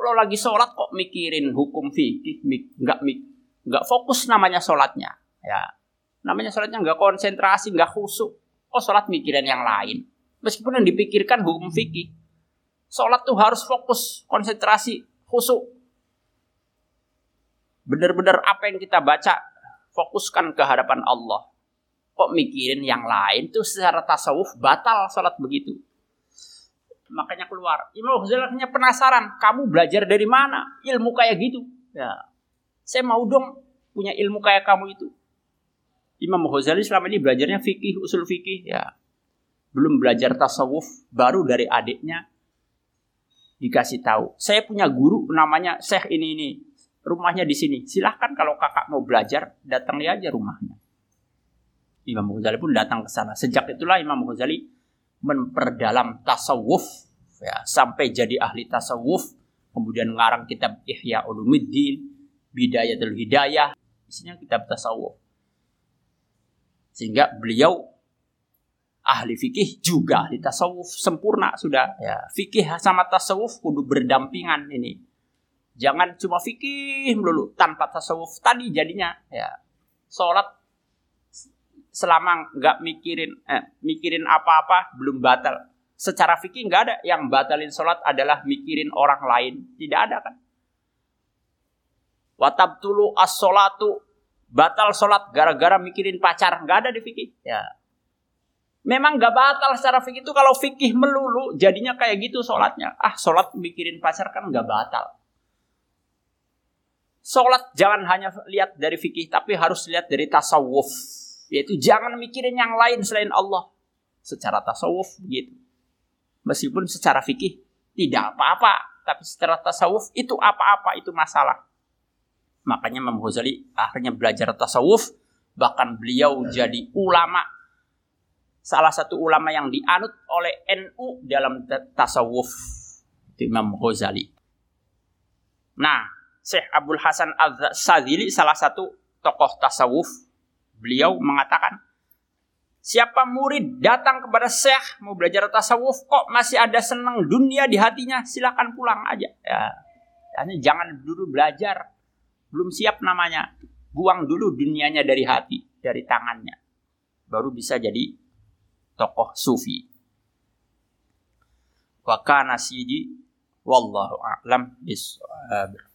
Kalau lagi sholat kok mikirin hukum fikih, nggak nggak fokus namanya sholatnya. Ya, namanya sholatnya nggak konsentrasi, nggak khusyuk. Oh sholat mikirin yang lain. Meskipun yang dipikirkan hukum fikih. Sholat tuh harus fokus, konsentrasi, khusyuk. Benar-benar apa yang kita baca, fokuskan ke hadapan Allah. Kok mikirin yang lain tuh secara tasawuf batal sholat begitu. Makanya keluar. Imam Ghazali penasaran, kamu belajar dari mana ilmu kayak gitu? Ya, saya mau dong punya ilmu kayak kamu itu. Imam Ghazali selama ini belajarnya fikih, usul fikih, ya. Belum belajar tasawuf, baru dari adiknya dikasih tahu. Saya punya guru namanya Syekh ini ini. Rumahnya di sini. Silahkan kalau kakak mau belajar, datang aja rumahnya. Imam Ghazali pun datang ke sana. Sejak itulah Imam Ghazali memperdalam tasawuf ya, sampai jadi ahli tasawuf. Kemudian ngarang kitab Ihya Ulumuddin, Bidayatul Hidayah, isinya kitab tasawuf. Sehingga beliau ahli fikih juga ahli tasawuf sempurna sudah ya fikih sama tasawuf kudu berdampingan ini jangan cuma fikih melulu tanpa tasawuf tadi jadinya ya sholat selama nggak mikirin eh, mikirin apa-apa belum batal. Secara fikih nggak ada. Yang batalin sholat adalah mikirin orang lain. Tidak ada kan? Watab tulu as sholatu batal sholat gara-gara mikirin pacar. Nggak ada di fikih. Ya. Memang gak batal secara fikih itu kalau fikih melulu jadinya kayak gitu sholatnya. Ah sholat mikirin pacar kan gak batal. Sholat jangan hanya lihat dari fikih tapi harus lihat dari tasawuf. Yaitu jangan mikirin yang lain selain Allah. Secara tasawuf gitu. Meskipun secara fikih tidak apa-apa. Tapi secara tasawuf itu apa-apa itu masalah. Makanya Imam Ghazali akhirnya belajar tasawuf. Bahkan beliau jadi ulama salah satu ulama yang dianut oleh NU dalam tasawuf itu Imam Ghazali. Nah, Syekh Abdul Hasan Al-Sadzili salah satu tokoh tasawuf, beliau mengatakan, siapa murid datang kepada Syekh mau belajar tasawuf kok masih ada senang dunia di hatinya, silakan pulang aja. Ya, hanya jangan dulu belajar, belum siap namanya. Buang dulu dunianya dari hati, dari tangannya. Baru bisa jadi tokoh sufi. Wa kana sidi wallahu a'lam bis